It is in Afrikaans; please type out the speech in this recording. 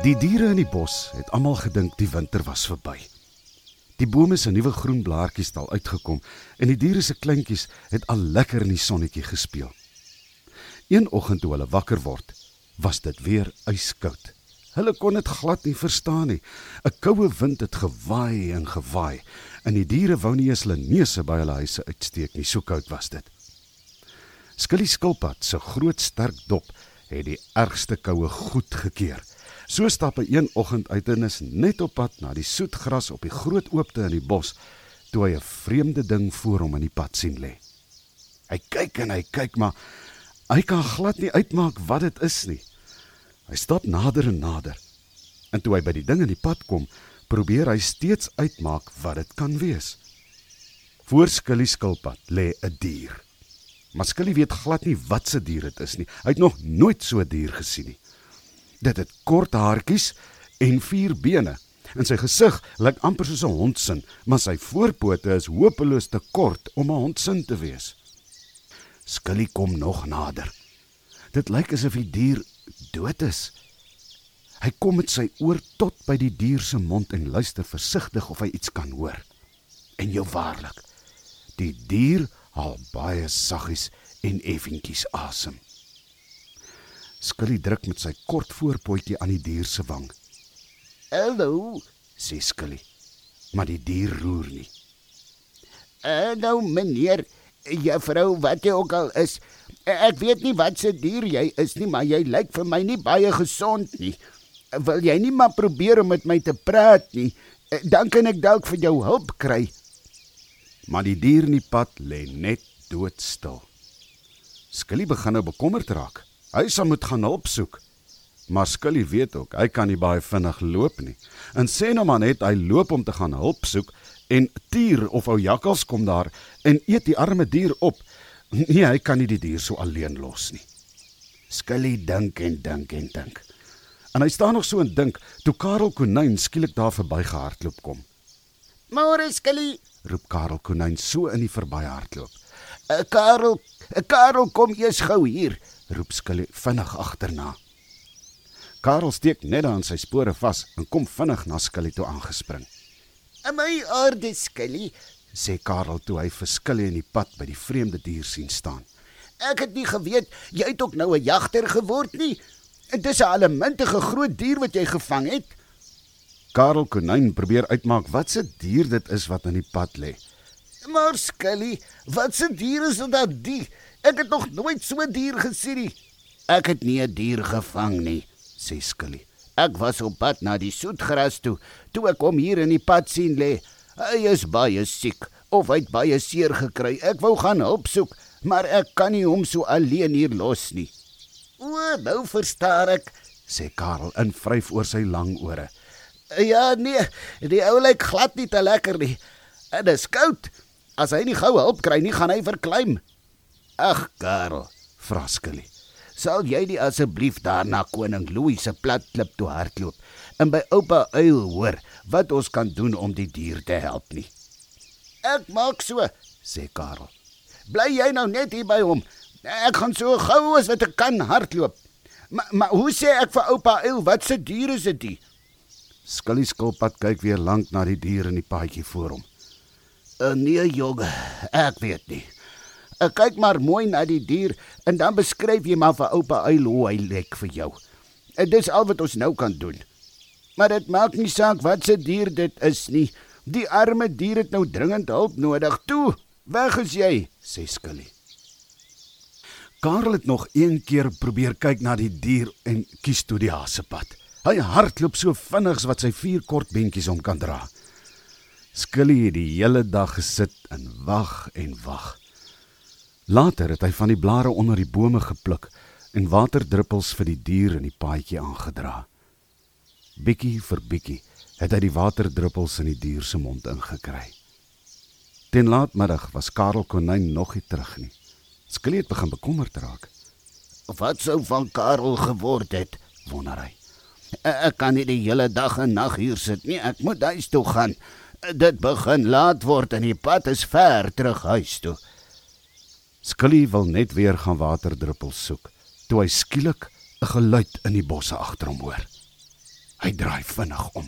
Die diere in die bos het almal gedink die winter was verby. Die bome se nuwe groen blaartjies het al uitgekom en die diere se kleintjies het al lekker in die sonnetjie gespeel. Een oggend toe hulle wakker word, was dit weer yskoud. Hulle kon dit glad nie verstaan nie. 'n Koue wind het gewaai en gewaai en die diere wou nie eens hulle neuse by hulle huise uitsteek nie, so koud was dit. Skilly skilpad se groot sterk dop het die ergste koue goed gekeer. So stap hy een oggend uit en is net op pad na die soet gras op die groot oopte in die bos toe hy 'n vreemde ding voor hom in die pad sien lê. Hy kyk en hy kyk maar hy kan glad nie uitmaak wat dit is nie. Hy stap nader en nader. En toe hy by die ding in die pad kom, probeer hy steeds uitmaak wat dit kan wees. Voor Skilly skilpad lê 'n dier. Maar Skilly weet glad nie wat se dier dit is nie. Hy het nog nooit so 'n dier gesien nie. Dit het kort haartjies en vier bene. In sy gesig lyk amper soos 'n hond se, maar sy voorpote is hopeloos te kort om 'n hond se te wees. Skilly kom nog nader. Dit lyk asof die dier dood is. Hy kom met sy oor tot by die dier se mond en luister versigtig of hy iets kan hoor. En jou waarlik, die dier haal baie saggies en effentjies asem. Skilly druk met sy kort voorpotjie aan die dier se wang. Hallo, sê Skilly, maar die dier roer nie. Hallo meneer, juffrou, wat jy ook al is. Ek weet nie wat se dier jy is nie, maar jy lyk vir my nie baie gesond nie. Wil jy nie maar probeer om met my te praat nie? Dan kan ek dalk vir jou hulp kry. Maar die dier in die pad lê net doodstil. Skilly begin nou bekommerd raak. Hy sal moet gaan hulp soek. Maar Skilly weet ook, hy kan nie baie vinnig loop nie. En sê nou maar net hy loop om te gaan hulp soek en tier of ou jakkals kom daar en eet die arme dier op. Nee, hy kan nie die dier so alleen los nie. Skilly dink en dink en dink. En hy staan nog so en dink toe Karel Konyn skielik daar verby gehardloop kom. "Môre Skilly," roep Karel Konyn so in die verbyhardloop. "Uh, Karel, uh, Karel kom eers gou hier." Roep Skilly vinnig agterna. Karel steek net aan sy spore vas en kom vinnig na Skilly toe aangespring. "In my aarde Skilly," sê Karel toe hy vir Skilly in die pad by die vreemde dier sien staan. "Ek het nie geweet jy het ook nou 'n jagter geword nie. Dit is 'n allemintige groot dier wat jy gevang het." Karel Konyn probeer uitmaak wat se dier dit is wat in die pad lê. "Maar Skilly, wat se dier is dit die? Ek het nog nooit so 'n dier gesien nie. Ek het nie 'n dier gevang nie, sê Skilly. Ek was op pad na die soetgras toe, toe ek hom hier in die pad sien lê. Hy is baie siek of hy het baie seer gekry. Ek wou gaan hulp soek, maar ek kan nie hom so alleen hier los nie. O, nou verstaan ek, sê Karel in vryf oor sy lang ore. Ja, nee, die ou lyk glad nie te lekker nie. Dit is koud. As hy nie gou hulp kry nie, gaan hy verkleim. Ag, Karel, vra Skilly. Sal jy nie asseblief daar na koning Louis se plat klip toe hardloop en by oupa uil hoor wat ons kan doen om die dier te help nie? Ek maak so, sê Karel. Bly jy nou net hier by hom. Ek gaan so gou as wat ek kan hardloop. Maar maar hoe sê ek vir oupa uil wat se dier is dit? Skilly skilpad kyk weer lank na die dier in die paadjie voor hom. Uh, nee, jonge, ek weet nie. Ek kyk maar mooi na die dier en dan beskryf jy maar vir oupa uil hoe hy lyk vir jou. En dis al wat ons nou kan doen. Maar dit maak nie saak wat se dier dit is nie. Die arme dier het nou dringend hulp nodig. Toe, weg is jy, sê Skilly. Karel het nog een keer probeer kyk na die dier en kies toe die hasepad. Hy hardloop so vinnig as wat sy vier kort beentjies om kan dra. Skilly het die hele dag gesit en wag en wag. Later het hy van die blare onder die bome gepluk en waterdruppels vir die dier in die paadjie aangedra. Bietjie vir bietjie het hy die waterdruppels in die dier se mond ingekry. Ten laatmiddag was Karel Konyn nog nie terug nie. Skeleet begin bekommerd raak. Wat sou van Karel geword het, wonder hy. Ek kan nie die hele dag en nag hier sit nie. Ek moet huis toe gaan. Dit begin laat word en die pad is ver terug huis toe. Skilly wil net weer gaan waterdruppels soek, toe hy skielik 'n geluid in die bosse agter hom hoor. Hy draai vinnig om.